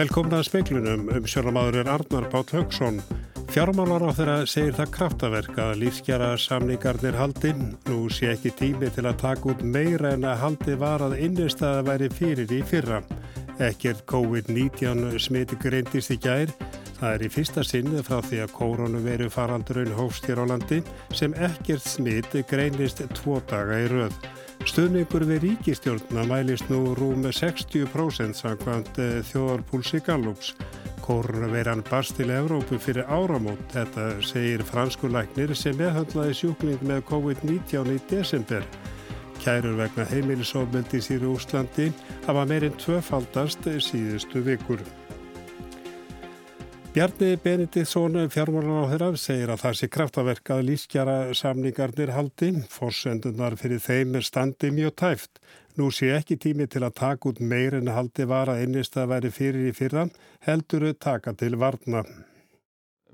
Velkomna að speiklunum um sjónamaður er Arnar Bát Haugsson. Fjármálar á þeirra segir það kraftaverk að lífskjara samningarnir haldi. Nú sé ekki tími til að taka út meira en að haldi var að innistæða væri fyrir í fyrra. Ekkert COVID-19 smiti greindist í gær. Það er í fyrsta sinni frá því að kóronu veru faraldurinn hófst hér á landi sem ekkert smiti greinist tvo daga í röð. Stöðningur við ríkistjórnuna mælist nú rúm 60% samkvæmt eh, þjóðarpúlsi Gallups. Kórnveiran barst til Evrópu fyrir áramót. Þetta segir franskulæknir sem meðhandlaði sjúkling með COVID-19 í desember. Kærur vegna heimilisofmyndis í Úslandi hafa meirinn tvöfaldast síðustu vikur. Bjarni Benediktsson þeirra segir að það sé kraftaverk að lífskjara samningarnir haldi, fórsendunar fyrir þeim er standi mjög tæft. Nú sé ekki tími til að taka út meir en haldi var að einnist að veri fyrir í fyrran, heldur taka til varna.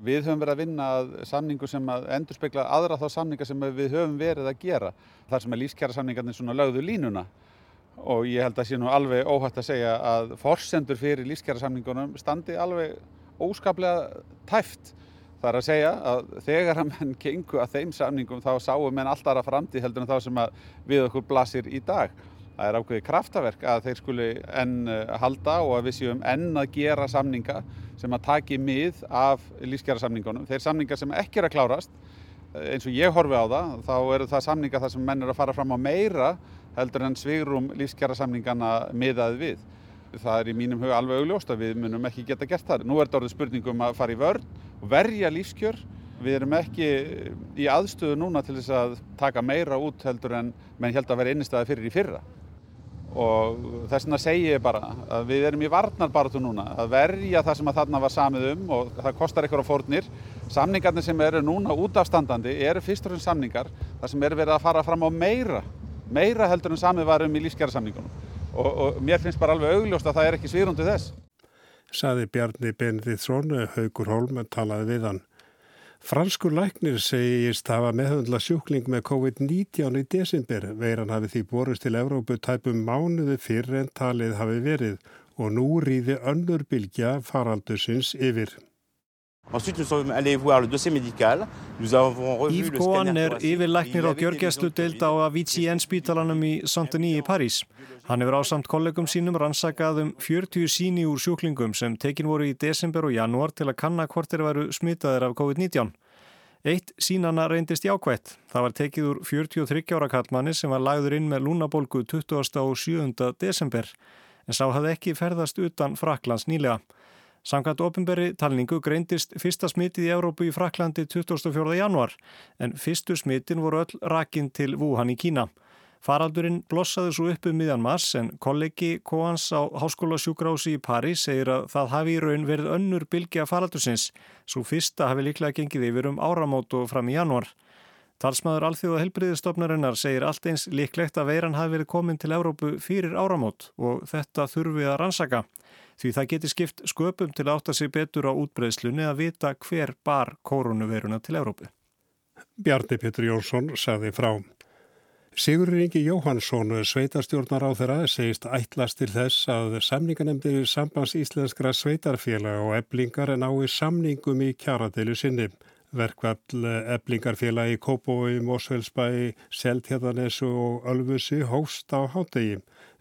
Við höfum verið að vinna samningu sem að endur spekla aðra þá samninga sem við höfum verið að gera. Þar sem að lífskjara samningarnir svona lögðu línuna og ég held að sé nú alveg óhætt að segja að fórsendur fyrir lífskjara samningunum standi alveg óskaplega tæft. Það er að segja að þegar að menn gengu að þeim samningum þá sáum menn alltaf aðra framtíð heldur en þá sem við okkur blasir í dag. Það er ákveðið kraftaverk að þeir skuli enn eh, halda og að við séum enn að gera samninga sem að taki mið af lífskjara samningunum. Þeir samninga sem ekki er að klárast, eh, eins og ég horfi á það, þá eru það samninga þar sem menn eru að fara fram á meira heldur en svigrum lífskjara samningana miðað við það er í mínum huga alveg augljóst að við munum ekki geta gert það. Nú er þetta orðið spurningum að fara í vörn og verja lífskjör. Við erum ekki í aðstöðu núna til þess að taka meira út heldur en menn held að vera einnigstæði fyrir í fyrra. Og þess vegna segi ég bara að við erum í varnarbaratu núna að verja það sem að þarna var samið um og það kostar eitthvað á fórnir. Samningarnir sem eru núna út af standandi eru fyrst og fremst samningar þar sem eru verið að fara fram á meira, meira heldur en samið var um í lífskjærasamningunum og, og mér finnst bara alveg augljóst að það er ekki svírundi þess. Saði Bjarni Benediktsson, Haugur Holm talaði við hann. Franskur læknir segist hafa meðhundla sjúkling með COVID-19 í desember. Veiran hafi því borist til Evrópu tæpum mánuði fyrr en talið hafi verið og nú rýði önnur bylgja faraldusins yfir. Yves Cohen er yfirlæknir á gjörgjæslu deild á Avicii spítalanum í Saint-Denis í París. Hann hefur ásamt kollegum sínum rannsakað um 40 síni úr sjúklingum sem tekin voru í desember og janúar til að kanna hvort þeir veru smitaðir af COVID-19. Eitt sínana reyndist jákvætt. Það var tekið úr 43 ára kallmanni sem var lagður inn með lúnabolgu 20. og 7. desember en sá hafði ekki ferðast utan Fraklands nýlega. Samkvæmt ofinberi talningu greindist fyrsta smitið í Európu í Fraklandi 24. januar en fyrstu smitin voru öll rakin til Wuhan í Kína. Faraldurinn blossaði svo uppu um miðjan mars en kollegi Koans á Háskólasjúkrási í París segir að það hafi í raun verið önnur bylgi af faraldursins svo fyrsta hafi líklega gengið yfir um áramót og fram í januar. Talsmaður alþjóða helbriðistofnarinnar segir allt eins líklegt að veiran hafi verið komin til Európu fyrir áramót og þetta þurfi að rannsaka því það geti skipt sköpum til að átta sig betur á útbreyðslunni að vita hver bar koronaviruna til Európu. Bjarni Petri Jónsson sagði frá. Sigurður Ingi Jóhansson, sveitarstjórnar á þeirra, segist ætlast til þess að samninganemndir sambands íslenskra sveitarfélag og eblingar en ái samningum í kjaradeilu sinni. Verkvall eblingarfélagi Kópói, Mósfellsbæi, Seltjæðanessu og Ölfusi hóst á hátegi.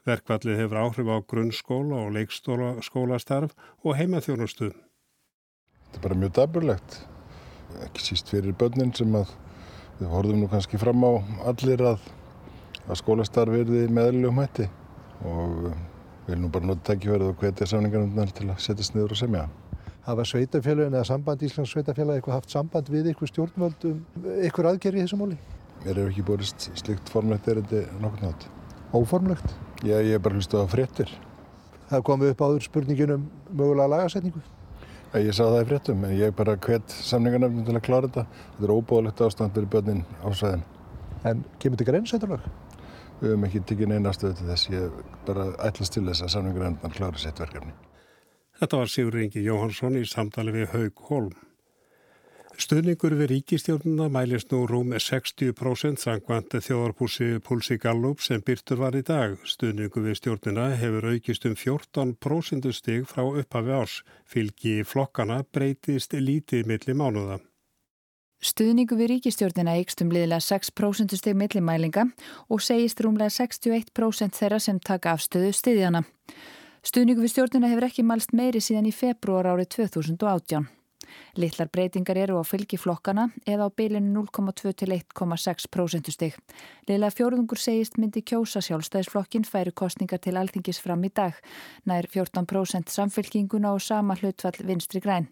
Verkvallið hefur áhrif á grunnskóla og leikskólastarf og heimaþjónustu. Þetta er bara mjög daburlegt. Ekki síst fyrir börnin sem að við horfum nú kannski fram á allir að, að skólastarf verði meðlugum hætti og við viljum nú bara nota tækifærið og hvetja samningarnarnar til að setjast niður og semja. Hafa sveitafélagin eða samband Íslands sveitafélag eitthvað haft samband við ykkur stjórnvöldum, ykkur aðgerri í þessu móli? Mér hefur ekki borist slikt formlegt erindi nokkur nátt. Óformlegt? Já, ég er bara hlust á fréttir. Það komið upp áður spurningin um mögulega lagasetningu? Já, ég sá það í fréttum, en ég er bara hvet samningarnefnum til að klára þetta. Þetta er óbúðalegt ástand fyrir börnin á sæðin. En kemur þetta greinsetturlag? Við höfum ekki tikið neina stöðu til þess. Ég bara ætlast til þess að samningarnefnum klára sitt verkefni. Þetta var Sigur Ingi Jóhansson í samtali við Haug Holm. Stuðningur við ríkistjórnuna mælist nú rúm 60% sangvant þjóðarpúsi Púlsi Gallup sem byrtur var í dag. Stuðningur við stjórnina hefur aukist um 14% stig frá upphafi árs. Fylgi flokkana breytist lítið milli mánuða. Stuðningu við ríkistjórnina eikst um liðilega 6% steg millimælinga og segist rúmlega 61% þeirra sem taka afstöðu stiðjana. Stuðningu við stjórnina hefur ekki mælst meiri síðan í februar árið 2018. Littlar breytingar eru á fylgiflokkana eða á bylinu 0,2 til 1,6 prósentustig. Leila fjóruðungur segist myndi kjósa sjálfstæðisflokkin færu kostningar til alþingis fram í dag. Nær 14% samfylkinguna og sama hlutfall vinstri græn.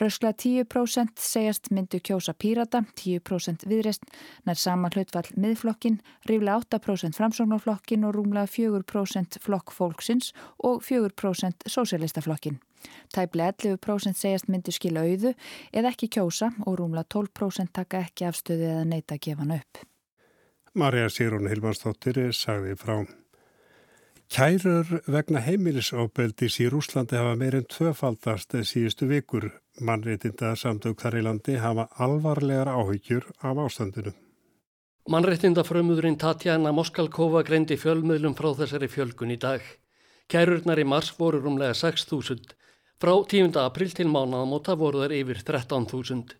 Röskla 10% segjast myndu kjósa pírata, 10% viðrest, nær sama hlutfall miðflokkin, rífla 8% framsóknarflokkin og rúmlega 4% flokk fólksins og 4% sósélistaflokkin. Tæplega 11% segjast myndu skila auðu eða ekki kjósa og rúmlega 12% taka ekki afstöðu eða neyta að gefa hann upp. Marja Sýrún Hilmarsdóttir sagði frá. Kærur vegna heimilisofbeldis í Rúslandi hafa meirinn tvöfaldast síðustu vikur. Mannreitinda samtök þar í landi hafa alvarlegar áhyggjur af ástandinu. Mannreitinda frömmuðurinn Tatjana Moskalkova greindi fjölmiðlum frá þessari fjölgun í dag. Kærurnar í mars voru rúmlega 6.000 Frá 10. april til mánaðamóta voru þær yfir 13.000.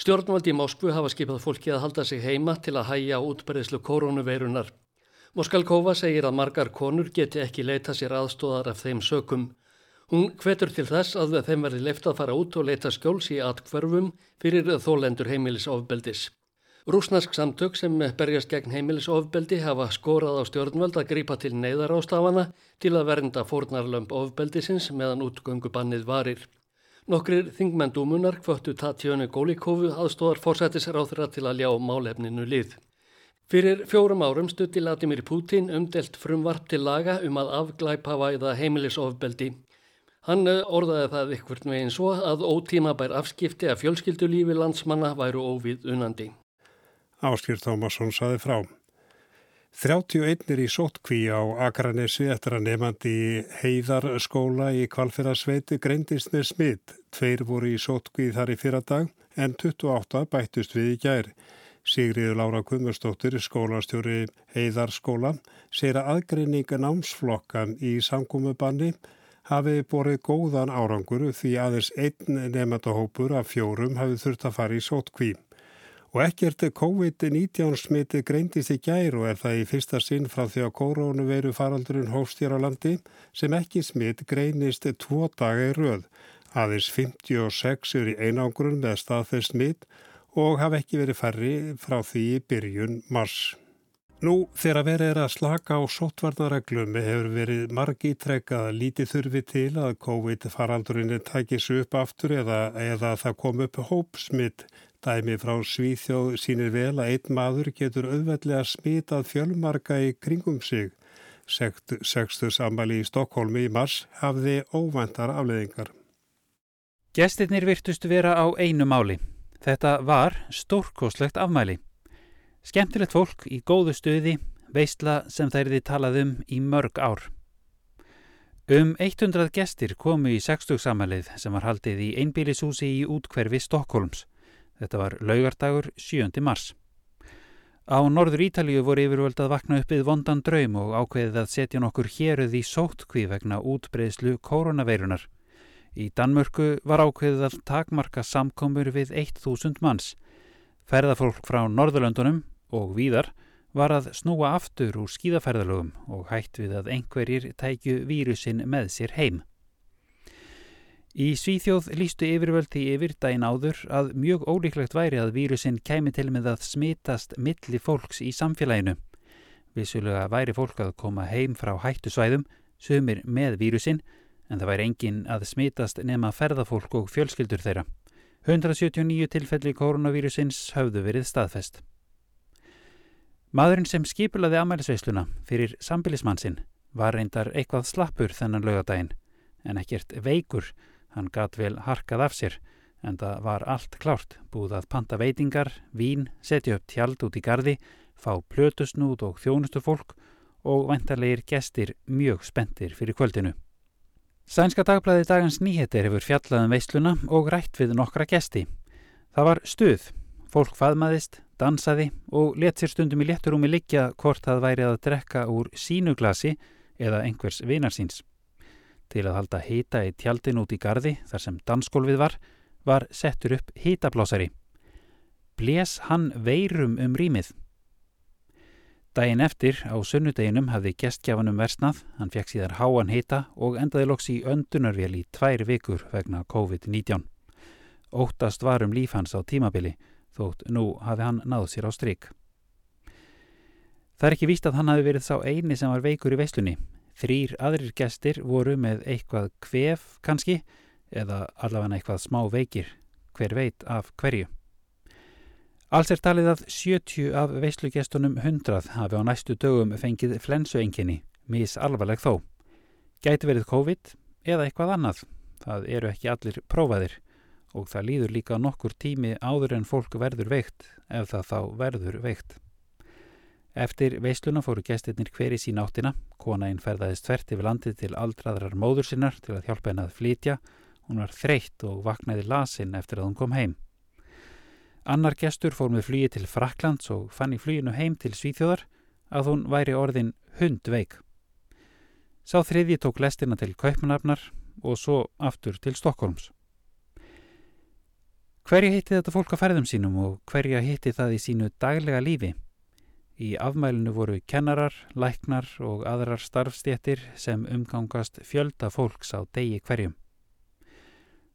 Stjórnvaldi í Moskvu hafa skipað fólki að halda sig heima til að hæja útberðislu koronaveirunar. Moskalkova segir að margar konur geti ekki leita sér aðstóðar af þeim sökum. Hún hvetur til þess að þeim verði leift að fara út og leita skjóls í atkverfum fyrir þólendur heimilis ofbeldis. Rúsnask samtök sem berjast gegn heimilisofbeldi hafa skorað á stjórnvöld að grípa til neyðarástafana til að vernda fórnarlömp ofbeldisins meðan útgöngubannið varir. Nokkrir þingmendúmunar kvöttu Tatjönu Gólíkovu aðstóðar fórsættisráþra til að ljá málefninu lið. Fyrir fjórum árum stutti Latimir Putin umdelt frumvarp til laga um að afglæpa væða heimilisofbeldi. Hann orðaði það ykkur meginn svo að ótíma bær afskipti að fjölskyldulífi landsmanna væru óvið unandi. Áskýr Tómasson saði frá. 31 er í sótkví á Akranesi eftir að nefandi heiðarskóla í Kvalfjörðarsveiti greindist með smitt. Tveir voru í sótkví þar í fyrradag en 28 bættust við í gær. Sigriður Lára Kummarsdóttir, skólastjóri heiðarskóla, sér að aðgreininga námsflokkan í samkómubanni hafi borið góðan árangur því aðeins einn nefndahópur af fjórum hafi þurft að fara í sótkví. Og ekkert COVID-19 smiti greindist í gær og er það í fyrsta sinn frá því að korónu veru faraldurinn hófstýr á landi sem ekki smit greinist tvo daga í röð. Aðeins 56 eru í einangrun með staðfest smit og hafa ekki verið færri frá því í byrjun mars. Nú þegar verið er að slaka á sótvarnareglum hefur verið margi trekað lítið þurfi til að COVID-faraldurinn tækis upp aftur eða, eða það kom upp hópsmitt Dæmi frá Svíþjóð sínir vel að einn maður getur auðveldlega smitað fjölmarka í kringum sig. Sextu sammali í Stokkólmi í mars hafði óvæntar afleðingar. Gestinnir virtustu vera á einu máli. Þetta var stórkoslegt afmæli. Skemmtilegt fólk í góðu stuði, veistla sem þærði talað um í mörg ár. Um 100 gestir komu í 60 sammælið sem var haldið í einbílisúsi í útkverfi Stokkólms. Þetta var laugardagur 7. mars. Á norður Ítalíu voru yfirvöld að vakna upp við vondan draum og ákveðið að setja nokkur héruð í sóttkví vegna útbreyðslu koronaveirunar. Í Danmörku var ákveðið að takmarka samkomur við 1000 manns. Ferðafólk frá Norðurlöndunum og víðar var að snúa aftur úr skíðaferðalögum og hætt við að einhverjir tækju vírusin með sér heim. Í Svíþjóð lístu yfirvöldi yfir dæin áður að mjög ólíklegt væri að vírusinn kæmi til með að smitast milli fólks í samfélaginu. Vissulega væri fólk að koma heim frá hættusvæðum, sömur með vírusinn, en það væri engin að smitast nema ferðafólk og fjölskyldur þeirra. 179 tilfelli koronavírusins höfðu verið staðfest. Maðurinn sem skipulaði amælisveisluna fyrir sambilismannsinn var reyndar eitthvað slappur þennan lögadaginn, en ekkert veikur, Hann gat vel harkað af sér en það var allt klárt, búið að panta veitingar, vín, setja upp tjald út í gardi, fá plötusnúð og þjónustu fólk og ventarlegir gestir mjög spendir fyrir kvöldinu. Sænska dagblæði dagans nýheter hefur fjallaðum veisluna og rætt við nokkra gesti. Það var stuð. Fólk faðmaðist, dansaði og let sér stundum í létturúmi liggja hvort það væri að drekka úr sínu glasi eða einhvers vinarsins. Til að halda hýta í tjaldin út í gardi þar sem dansskólfið var, var settur upp hýtablásari. Blés hann veirum um rýmið. Dæin eftir á sunnudeginum hafði gestgjafanum versnað, hann fekk síðar háan hýta og endaði loks í öndunarvél í tvær vikur vegna COVID-19. Óttast var um líf hans á tímabili, þótt nú hafi hann náð sér á stryk. Það er ekki víst að hann hafi verið sá eini sem var veikur í veislunni. Þrýr aðrir gestir voru með eitthvað kvef kannski, eða allavega eitthvað smá veikir, hver veit af hverju. Alls er talið að 70 af veislugestunum 100 hafi á næstu dögum fengið flensuenginni, mis alvarleg þó. Gæti verið COVID eða eitthvað annað. Það eru ekki allir prófaðir og það líður líka nokkur tími áður en fólk verður veikt ef það þá verður veikt. Eftir veisluna fóru gestirnir hver í sín áttina. Konainn ferðaðist tvert yfir landið til aldraðrar móður sinnar til að hjálpa henn að flytja. Hún var þreytt og vaknaði lasin eftir að hún kom heim. Annar gestur fór með flugi til Fraklands og fann í fluginu heim til Svíþjóðar að hún væri orðin hundveik. Sá þriðji tók lestina til Kaupmanafnar og svo aftur til Stokkólms. Hverja hitti þetta fólk á ferðum sínum og hverja hitti það í sínu daglega lífi? Í afmælinu voru kennarar, læknar og aðrar starfstjéttir sem umgangast fjölda fólks á degi hverjum.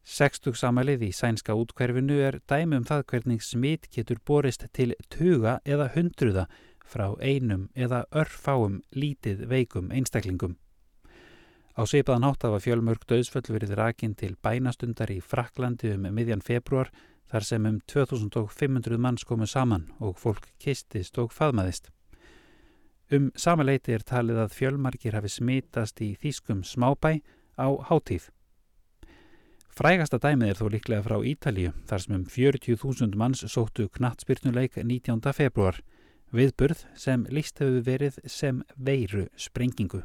Sextugsamælið í sænska útkverfinu er dæmi um það hvernig smitt getur borist til tuga eða hundruða frá einum eða örfáum lítið veikum einstaklingum. Á seipaðan hátt af að fjölmörg döðsföll verið rakin til bænastundar í Fraklandi um miðjan februar þar sem um 2500 manns komu saman og fólk kistist og faðmaðist. Um samaleiti er talið að fjölmarkir hafi smitast í þýskum smábæ á hátíð. Frægasta dæmið er þó líklega frá Ítalíu þar sem um 40.000 manns sóttu knattspyrnuleik 19. februar viðburð sem líst hefur verið sem veiru sprengingu.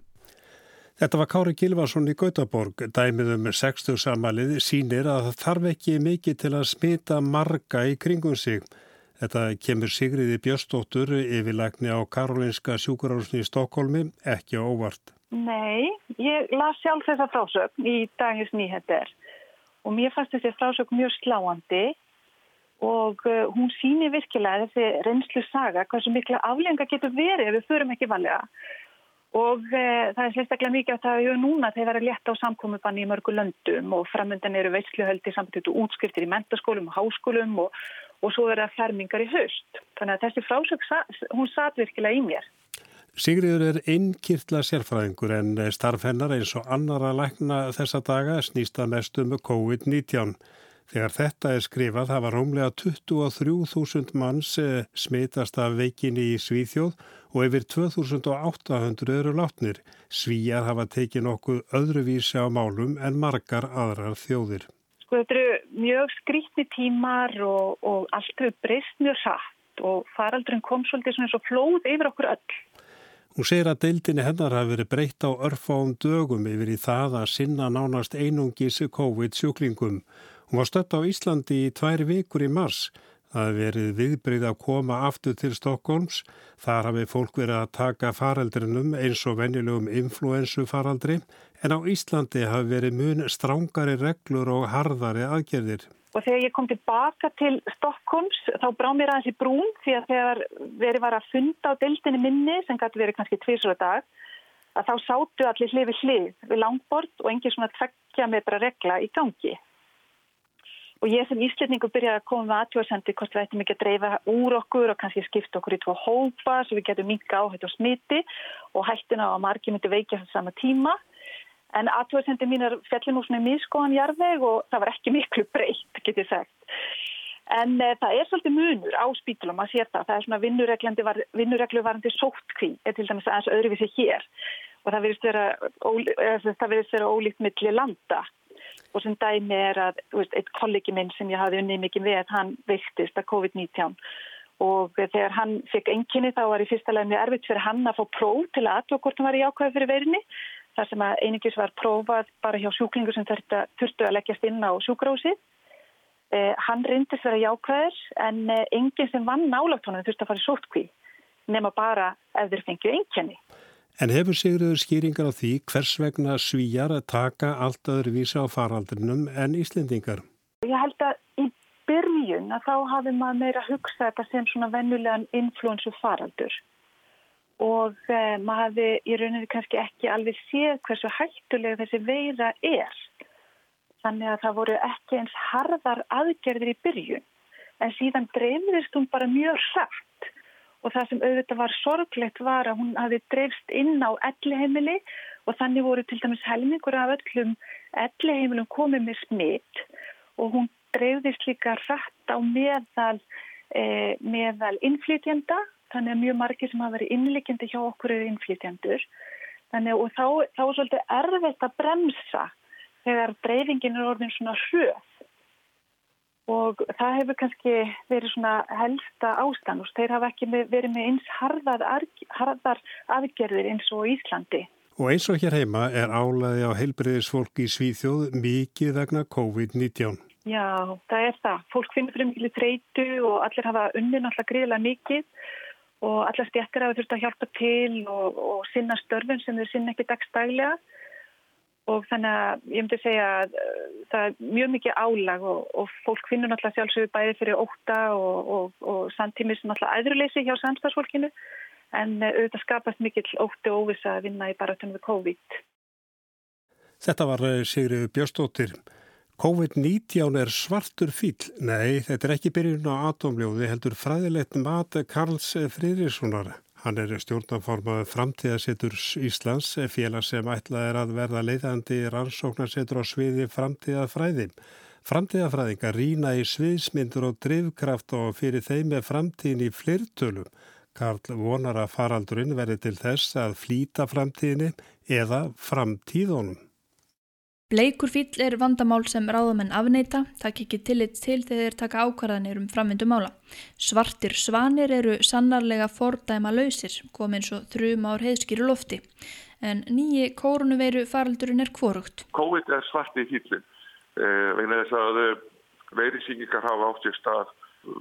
Þetta var Kári Gilvarsson í Gautaborg. Dæmið um 60 samalið sínir að það þarf ekki mikið til að smita marga í kringum sig. Þetta kemur Sigriði Björstóttur yfirlækni á Karolinska sjúkurálsni í Stokkólmi ekki óvart. Nei, ég las sjálf þessa frásögn í dagins nýhendir og mér fannst þessi frásök mjög sláandi og uh, hún síni virkilega þessi reynslu saga hversu mikla aflenga getur verið ef við förum ekki valega og uh, það er sérstaklega mikið að það er núna þegar það er létt á samkomiðbanni í mörgu löndum og framöndan eru veitsluhöldi samtidig útskriftir í mentaskólum og háskólum og, og svo er það fermingar í höst þannig að þessi frásök hún satt virkilega í mér Sigriður er innkýrtla sérfræðingur en starf hennar eins og annara lækna þessa daga snýsta mest um COVID-19. Þegar þetta er skrifað hafa rómlega 23.000 manns eh, smitast af veikinni í Svíþjóð og yfir 2.800 eru látnir. Svíjar hafa tekið nokkuð öðruvísi á málum en margar aðrar þjóðir. Sko þetta eru mjög skrítni tímar og, og allt eru breyst mjög satt og faraldurinn kom svolítið svona svo flóð yfir okkur öll. Hún segir að deildinni hennar hafi verið breytt á örfáum dögum yfir í það að sinna nánast einungis COVID-sjúklingum. Hún var stött á Íslandi í tvær vikur í mars. Það hefði verið viðbreyð að koma aftur til Stokkólms. Þar hafi fólk verið að taka faraldrinum eins og venjulegum influensu faraldri en á Íslandi hafi verið mun strángari reglur og harðari aðgerðir. Og þegar ég kom tilbaka til Stokkons þá brá mér aðeins í brún því að þegar verið var að funda á deildinni minni sem gæti verið kannski tvísra dag að þá sátu allir hlið við hlið við langbord og engin svona tveggja metra regla í gangi. Og ég sem íslendingu byrjaði að koma með aðtjóðsendi hvort við ættum ekki að dreifa úr okkur og kannski skipta okkur í tvo hópa svo við getum minka áhættu og smiti og hættuna á að margi myndi veikja þess sama tíma. En nú svona í miskoðan jarðveg og það var ekki miklu breytt, get ég sagt. En e, það er svolítið munur á spítulum að sér það. Það er svona vinnureglu varandi sóttkví, er til dæmis aðeins öðruvísi hér. Og það verðist vera, vera ólíkt milli landa. Og sem dæmi er að veist, eitt kollegi minn sem ég hafi unnið mikið við, hann veiktist að COVID-19. Og þegar hann fekk enginni þá var í fyrsta leginn mjög erfitt fyrir hann að fá próf til aðtöku hvort hann var í ákvæðu fyrir veirinni þar sem að einingis var prófað bara hjá sjúklingu sem þurftu að leggjast inn á sjúkrósið Eh, hann reyndist vera jákvæður en eh, enginn sem vann nálagt honum þurfti að fara í sótkví nema bara ef þeir fengju einkenni. En hefur Sigurður skýringar á því hvers vegna svíjar að taka allt öðru vísa á faraldrinum en Íslendingar? Ég held að í byrjun að þá hafi maður meira að hugsa þetta sem svona vennulegan influensu faraldur og eh, maður hafi í rauninni kannski ekki alveg séð hversu hættulega þessi veira er. Þannig að það voru ekki eins harðar aðgerðir í byrjun en síðan dreifðist hún bara mjög hrætt og það sem auðvitað var sorglegt var að hún hafi dreifst inn á elliheimili og þannig voru til dæmis helmingur af öllum elliheimilum komið með smitt og hún dreifðist líka hrætt á meðal, e, meðal innflytjanda þannig að mjög margir sem hafa verið innlikjandi hjá okkur eru innflytjandur þannig og þá, þá er svolítið erfitt að bremsa þegar dreifingin er orðin svona hröð og það hefur kannski verið svona helsta ástand og þeir hafa ekki verið með eins harðar, harðar aðgerðir eins og Íslandi. Og eins og hér heima er álæði á heilbreyðisfólk í Svíþjóð mikið vegna COVID-19. Já, það er það. Fólk finnir fyrir mikið þreytu og allir hafa unni náttúrulega gríðilega mikið og allar stjættir hafa þurft að hjálpa til og, og sinna störfun sem þeir sinna ekki dagstæglega og þannig að ég myndi segja að uh, það er mjög mikið álag og, og fólk finnur náttúrulega sjálfsögur bæði fyrir óta og, og, og samtímis náttúrulega æðruleysi hjá samstagsfólkinu en uh, auðvitað skapast mikill ótti og óvisa að vinna í baratunum við COVID. Þetta var uh, Sigriður Björnstóttir. COVID-19 er svartur fíl. Nei, þetta er ekki byrjun á atomljóði heldur fræðilegt mat Karls Friðrikssonar. Hann er stjórnanformaður framtíðasettur Íslands, félag sem ætlað er að verða leiðandi rannsóknarsettur á sviði framtíðafræði. Framtíðafræðingar rína í sviðsmyndur og drivkraft og fyrir þeim er framtíðin í flirtölum. Karl vonar að faraldurinn verði til þess að flýta framtíðinni eða framtíðunum. Bleikur fíl er vandamál sem ráðamenn afneita, takk ekki tillit til þegar þeir taka ákvarðanir um framvindumála. Svartir svanir eru sannarlega fordæma lausir, komið eins og þrjum ár heiðskýru lofti. En nýji kórunuveiru faraldurinn er kvorugt. COVID er svarti fílinn, eh, vegna þess að eh, veirisíkingar hafa átt sér stað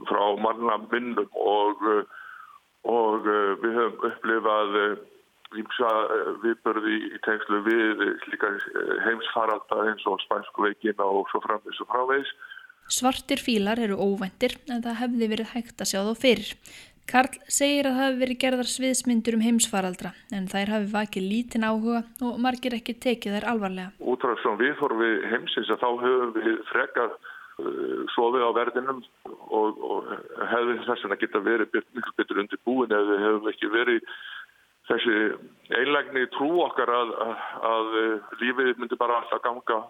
frá manna minnum og, eh, og eh, við höfum upplifað ímsa eh, viðbörði í tengslu við líka eh, heimsfaralda eins og spænsku veikina og svo framvegs og frávegis. Svartir fílar eru óvæntir en það hefði verið hægt að sjá þá fyrir. Karl segir að það hefði verið gerðar sviðsmyndur um heimsfaraldra en þær hafi vakið lítinn áhuga og margir ekki tekið þær alvarlega. Útráð sem við fórum við heimsins að þá höfum við frekar uh, sofið á verðinum og, og hefði þess að geta verið miklu betur undir búin ef við hefum ekki verið þessi einlegni trú okkar að, að, að lífið myndi bara alltaf ganga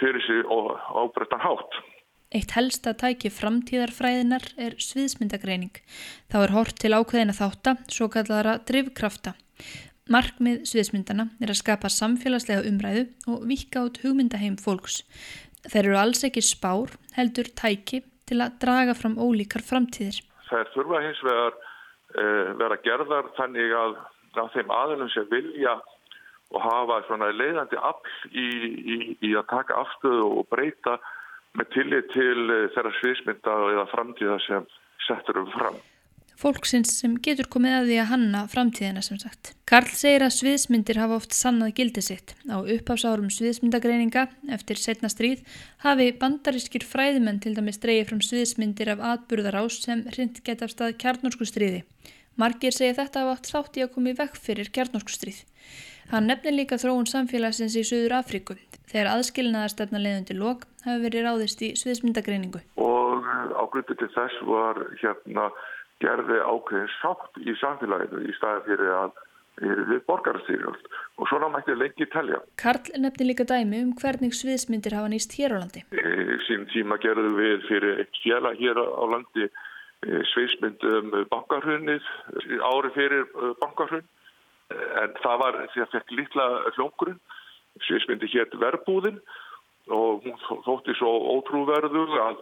fyrir sig og ábreyttan hátt. Eitt helsta tæki framtíðarfræðinar er sviðsmyndagreining. Þá er hort til ákveðina þátta, svo kallara drivkrafta. Markmið sviðsmyndana er að skapa samfélagslega umræðu og vika át hugmyndaheim fólks. Þeir eru alls ekki spár, heldur tæki til að draga fram ólíkar framtíðir. Það er þurfa hins vegar uh, vera gerðar þannig að af þeim aðlum sem vilja og hafa svona leiðandi afl í, í, í að taka afstöðu og breyta með tillit til eh, þeirra sviðsmynda eða framtíða sem settur um fram. Fólksins sem getur komið að því að hanna framtíðina sem sagt. Karl segir að sviðsmyndir hafa oft sannað gildi sitt. Á upphásárum sviðsmyndagreininga eftir setna stríð hafi bandarískir fræðimenn til dæmis dreyið fram sviðsmyndir af atburðarás sem hrind geta af stað kjarnorsku stríði. Margir segja þetta af átt þátt í að koma í vekk fyrir kjarnorkustrið. Hann nefnir líka þróun samfélagsins í Suður Afríku þegar aðskilnaðarstefna leiðundi lok hafi verið ráðist í sviðsmyndagreiningu. Og ágrundu til þess var hérna gerði ákveðin sátt í samfélaginu í staði fyrir að við borgarstýrjöld og svona mætti lengi telja. Karl nefnir líka dæmi um hvernig sviðsmyndir hafa nýst hér á landi. Í sín tíma gerðum við fyrir eitt fjela hér á landi Eh, sviðsmyndum bankarhunnið ári fyrir eh, bankarhunn en það var því að fekk litla hljóngurinn sviðsmyndi hétt verbúðin og hún þótti svo ótrúverðu að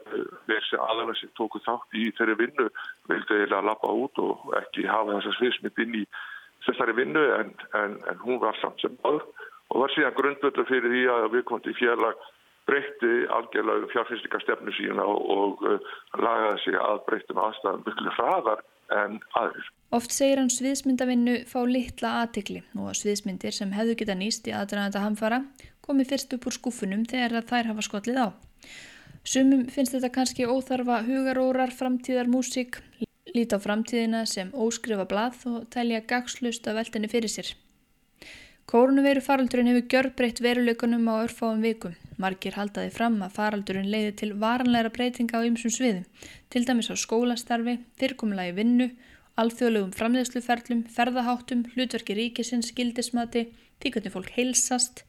þessi eh, aðalega sem tóku þátt í þeirri vinnu vildi eiginlega lappa út og ekki hafa þessa sviðsmynd inn í þessari vinnu en, en, en hún var samt sem aður og var síðan grundvöldu fyrir því að við komum til félag breytti algjörlega fjárfyrstingarstefnu sína og, uh, lagaði sig að breyttum aðstæðum mjög hraðar en aðrir. Oft segir hann sviðsmyndavinnu fá litla aðtikli og að sviðsmyndir sem hefðu geta nýst í aðdraðanda hamfara komi fyrst upp úr skúfunum þegar þær hafa skollið á. Sumum finnst þetta kannski óþarfa hugarórar framtíðar músík, líta á framtíðina sem óskrifa blað og telja gagslust af veldinni fyrir sér. Kórnuveiru faraldurinn hefur gjörbreytt veruleikunum á örfáum vikum. Margir haldaði fram að faraldurinn leiði til varanleira breytinga á ymsum sviðum, til dæmis á skólastarfi, fyrrkomulagi vinnu, alþjóðlegum framleðsluferlum, ferðaháttum, hlutverki ríkisins, gildismati, því hvernig fólk heilsast.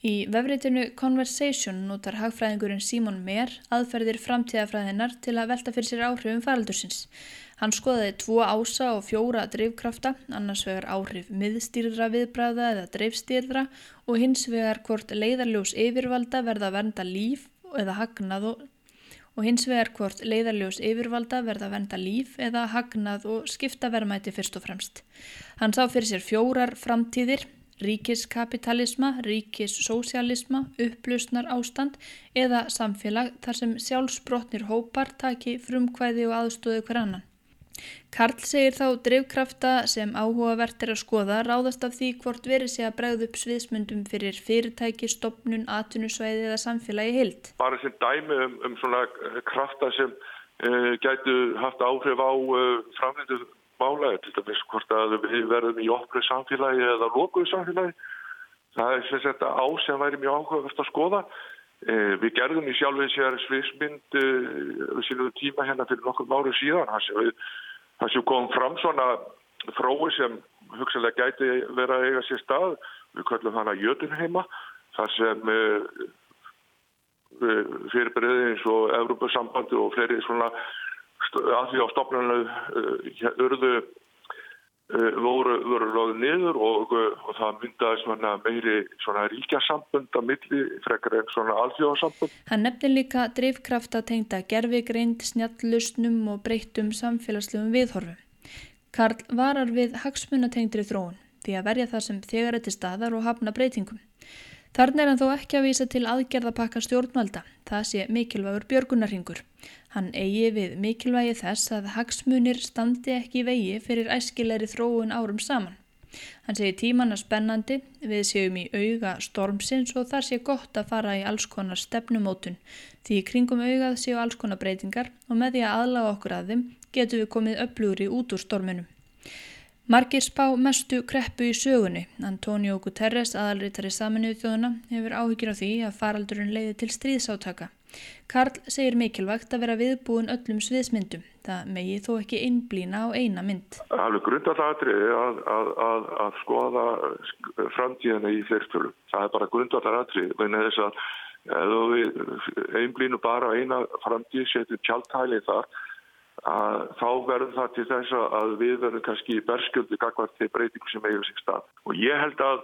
Í vefriðinu Conversation notar hagfræðingurinn Simon Mer aðferðir framtíðafræðinar til að velta fyrir sér áhrifum faraldursins. Hann skoðaði tvo ása og fjóra drifkrafta, annars vegar áhrif miðstýrðra viðbræða eða dreifstýrðra og hins vegar hvort leiðarljós yfirvalda verða vernda líf eða hagnað og, og hins vegar hvort leiðarljós yfirvalda verða að vernda líf eða hagnað og skipta verðmæti fyrst og fremst. Hann sá fyrir sér fjórar framtíðir, ríkiskapitalisma, ríkissocialisma, upplusnar ástand eða samfélag þar sem sjálfsbrotnir hópar taki frumkvæði og aðstóðu hver annan. Karl segir þá drivkrafta sem áhugavert er að skoða ráðast af því hvort verið sé að bregða upp sviðsmyndum fyrir fyrirtæki, stopnun, atvinnusvæði eða samfélagi hild. Bara sem dæmi um, um svona krafta sem uh, gætu haft áhrif á uh, framlendu málaði, til dæmis hvort að við verðum í opnu samfélagi eða lókuðu samfélagi. Það er sem sagt á sem væri mjög áhugavert að skoða. Uh, við gerðum í sjálfið sér sviðsmynd við sínum tíma hérna fyrir nokkur máru síðan, sem við það sem kom fram svona frói sem hugsalega gæti vera að eiga sér stað, við kallum hana Jötunheima, þar sem uh, fyrirbyrðið eins og Evrópussambandi og fleiri svona að því á stopnarnu uh, urðu uh, voru, voru loðið niður og, og það myndaði svona meiri svona ríkjasambund að milli frekar en svona alþjóðasambund. Hann nefnir líka drivkraft að tengta gerfigreind, snjallusnum og breyttum samfélagslegum viðhorfum. Karl varar við hagsmunatengdri þróun því að verja það sem þegar þetta staðar og hafna breytingum. Þarna er hann þó ekki að vísa til aðgerðapakka stjórnvalda, það sé mikilvægur björgunarhingur. Hann eigi við mikilvægi þess að hagsmunir standi ekki vegi fyrir æskilegri þróun árum saman. Hann segi tímanna spennandi, við séum í auga stormsins og þar sé gott að fara í alls konar stefnumótun. Því kringum augað séu alls konar breytingar og með því að aðlaga okkur að þeim getum við komið öflugri út úr storminum. Margir spá mestu kreppu í sögunni. Antonio Guterres, aðalritari saminuðu þjóðuna, hefur áhyggjur á því að faraldurinn leiði til stríðsátaka. Karl segir mikilvægt að vera viðbúin öllum sviðsmyndum. Það megi þó ekki einblýna á eina mynd. Alveg grundallatriði að, að, að, að skoða framtíðina í fyrstölu. Það er bara grundallatriði, vegna þess að við einblýnu bara eina framtíð, setjum tjáltælið þar, að þá verður það til þess að við verðum kannski í berskjöldu gagvart til breytingu sem eigum sig stað. Og ég held að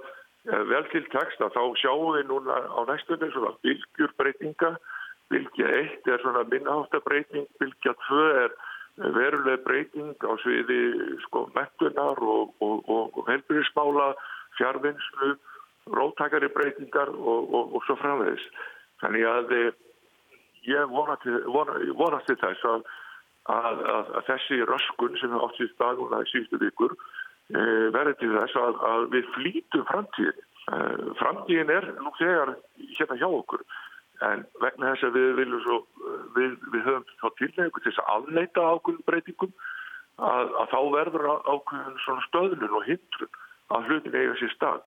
vel til texta þá sjáum við núna á næstunni svona bylgjur Bylgja 1 er svona minnháttabreiting, bylgja 2 er veruleg breyting á sviði sko mettunar og, og, og, og helbriðsmála, fjárvinnslu, róttakari breytingar og svo framvegis. Þannig að ég vonast vona til þess að Að, að, að þessi röskun sem við átt í stað núna í síðustu vikur e, verður til þess að, við flýtum framtíðin. E, framtíðin er nú þegar hérna hjá okkur en vegna þess að við viljum svo, við, við höfum þá tilnefningu til þess að afleita ákveðum breytingum að þá verður ákveðum svona stöðlun og hindrun að hlutin eiga sér stað.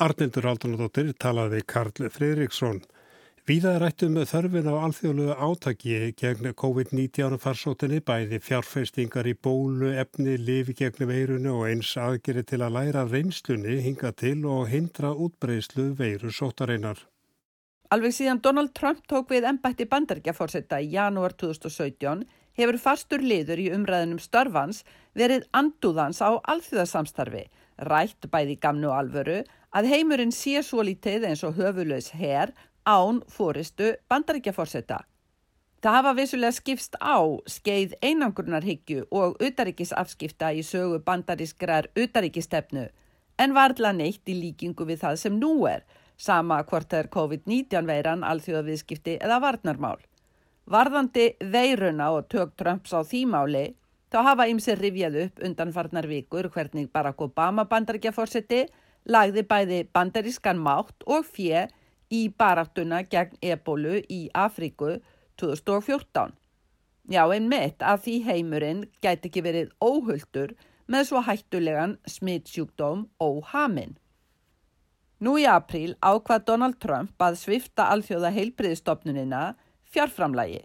Arnildur Aldunadóttir talaði Karl Fridriksson. Víða rættum þörfin á alþjóðlu átaki gegn COVID-19 farsóttinni bæði fjárfestingar í bólu, efni, lifi gegn veirunu og eins aðgeri til að læra reynslunni hinga til og hindra útbreyslu veiru sótareinar. Alveg síðan Donald Trump tók við ennbætti bandargeforsetta í janúar 2017 hefur fastur liður í umræðinum störfans verið andúðans á alþjóðasamstarfi, rætt bæði gamnu alvöru að heimurinn sé svo lítið eins og höfulegs herr án fóristu bandaríkjaforsetta. Það hafa vissulega skipst á skeið einangrunarhyggju og utaríkisafskipta í sögu bandarískrar utaríkistefnu en varðla neitt í líkingu við það sem nú er sama hvort er COVID-19 veiran, alþjóðaviðskipti eða varnarmál. Varðandi veiruna og tök Trumps á þýmáli þá hafa ymsir rifjað upp undanfarnar vikur hvernig Barack Obama bandaríkjaforsetti lagði bæði bandarískan mátt og fjö í baraktuna gegn ebólu í Afríku 2014. Já, einmitt að því heimurinn gæti ekki verið óhulltur með svo hættulegan smittsjúkdóm óhamin. Nú í apríl ákvað Donald Trump að svifta alþjóða heilbriðstofnunina fjárframlægi.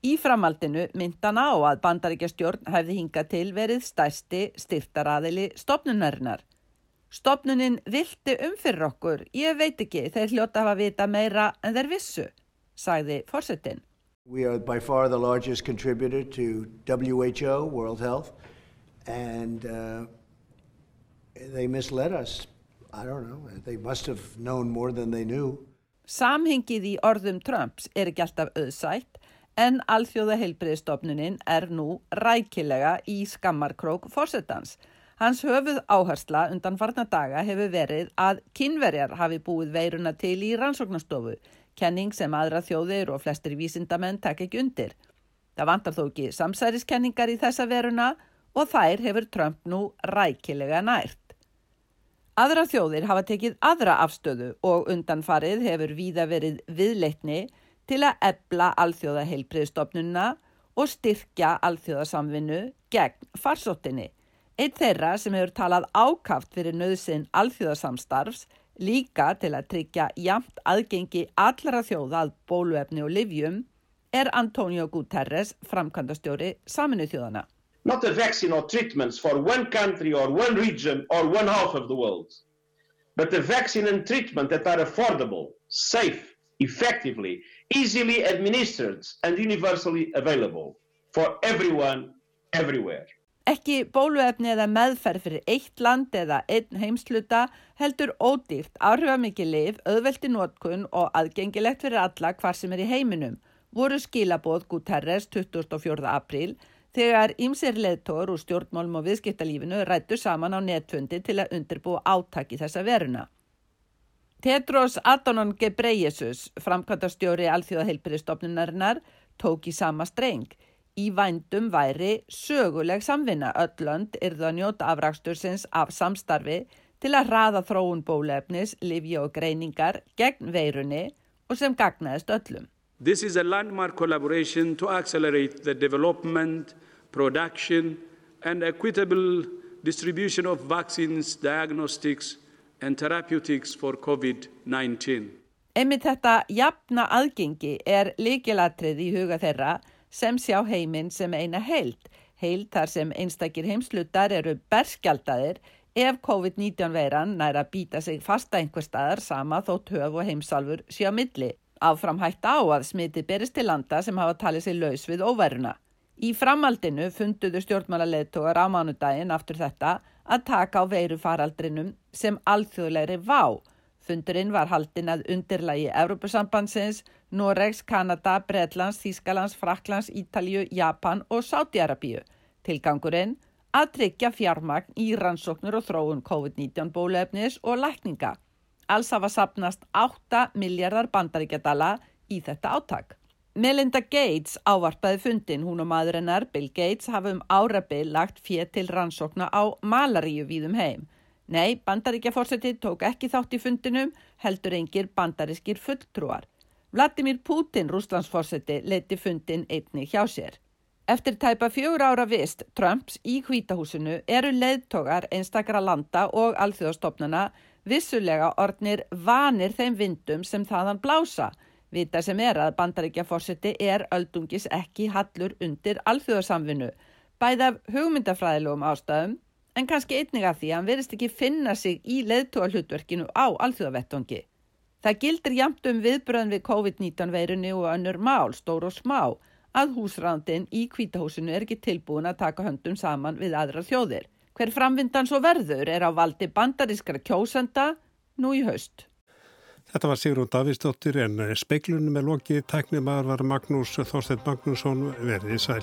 Í framaldinu myndan á að bandaríkjastjórn hefði hingað til verið stærsti styrtaraðili stopnunarinnar. Stopnunin vilti um fyrir okkur, ég veit ekki, þeir hljóta hafa vita meira en þeir vissu, sagði fórsetin. We are by far the largest contributor to WHO, World Health, and uh, they misled us. Samhengið í orðum Trumps er ekki alltaf auðsætt en alþjóða heilbriðstofnunin er nú rækilega í skammarkrók fórsetans. Hans höfuð áhersla undan farna daga hefur verið að kynverjar hafi búið veiruna til í rannsóknastofu, kenning sem aðra þjóðir og flestir vísindamenn takk ekki undir. Það vantar þó ekki samsæriskenningar í þessa veruna og þær hefur Trump nú rækilega nært. Aðra þjóðir hafa tekið aðra afstöðu og undanfarið hefur víða verið viðleitni til að ebla alþjóða heilbriðstofnunna og styrkja alþjóðasamvinnu gegn farsóttinni. Eitt þeirra sem hefur talað ákaft fyrir nöðsinn alþjóðasamstarfs líka til að tryggja jamt aðgengi allra þjóða að bóluefni og livjum er Antonio Guterres, framkvæmdastjóri Saminu þjóðana. Not a vaccine or treatments for one country or one region or one half of the world, but a vaccine and treatment that are affordable, safe, effectively, easily administered and universally available for everyone, everywhere. Ekki bóluefni eða meðferð fyrir eitt land eða einn heimsluta heldur ódýrt, áhrifamikið liv, auðveldi nótkun og aðgengilegt fyrir alla hvar sem er í heiminum, voru skilabóð Guterres 24. apríl þegar ýmsir leðtóður úr stjórnmálum og viðskiptalífinu rættu saman á netfundi til að undirbúa átaki þessa veruna. Tedros Adhanom Ghebreyesus, framkvæmtastjóri alþjóðaheilbyrðistofnunarinnar, tók í sama streng. Í vændum væri söguleg samvinna öllönd yrðu að njóta afrakstursins af samstarfi til að hraða þróun bólefnis, livja og greiningar gegn veirunni og sem gagnaðist öllum. This is a landmark collaboration to accelerate the development, production, and equitable distribution of vaccines, diagnostics, and therapeutics for COVID-19. Emið þetta jafna aðgengi er líkilatrið í huga þeirra sem sjá heiminn sem eina heild. Heild þar sem einstakir heimslutar eru berskjaldadir ef COVID-19 veiran næra býta sig fasta einhver staðar sama þótt höf og heimsalfur sjá milli. Áfram hægt á að smiti berist til landa sem hafa talið sér laus við óværuna. Í framaldinu funduðu stjórnmálaleðtogar á mánudaginn aftur þetta að taka á veiru faraldrinum sem alþjóðlegri vá. Fundurinn var haldinn að undirlægi Európusambandsins, Noregs, Kanada, Breitlands, Þískalands, Fraklands, Ítalju, Japan og Sátiarabíu. Tilgangurinn að tryggja fjármagn í rannsóknur og þróun COVID-19 bólefnis og lækninga. Alls hafa sapnast 8 miljardar bandaríkjadala í þetta áttak. Melinda Gates ávarpaði fundin, hún og maðurinnar Bill Gates hafa um árabil lagt fér til rannsókna á malaríu víðum heim. Nei, bandaríkjaforsetti tók ekki þátt í fundinum, heldur engir bandarískir fulltrúar. Vladimir Putin, rúslandsforsetti, leiti fundin einni hjá sér. Eftir tæpa fjögur ára vist Trumps í hvítahúsinu eru leiðtogar einstakra landa og alþjóðastofnuna vissulega ornir vanir þeim vindum sem þaðan blása. Vita sem er að bandaríkja fórseti er öldungis ekki hallur undir alþjóðarsamvinnu, bæð af hugmyndafræðilegum ástæðum, en kannski einnig af því að hann verist ekki finna sig í leðtúa hlutverkinu á alþjóðavettongi. Það gildir jamt um viðbröðin við COVID-19 veirunni og önnur mál, stór og smá, að húsrændin í kvítahúsinu er ekki tilbúin að taka höndum saman við aðra þjóðir. Hver framvindan svo verður er á valdi bandarískara kjósenda nú í haust. Þetta var Sigrún Davíðsdóttir en speiklunum með lokið tæknum að var Magnús Þorstein Magnússon verið í sæl.